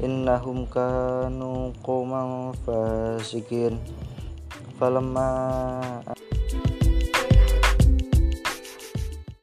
innahum kanu qauman fasikin. Falamma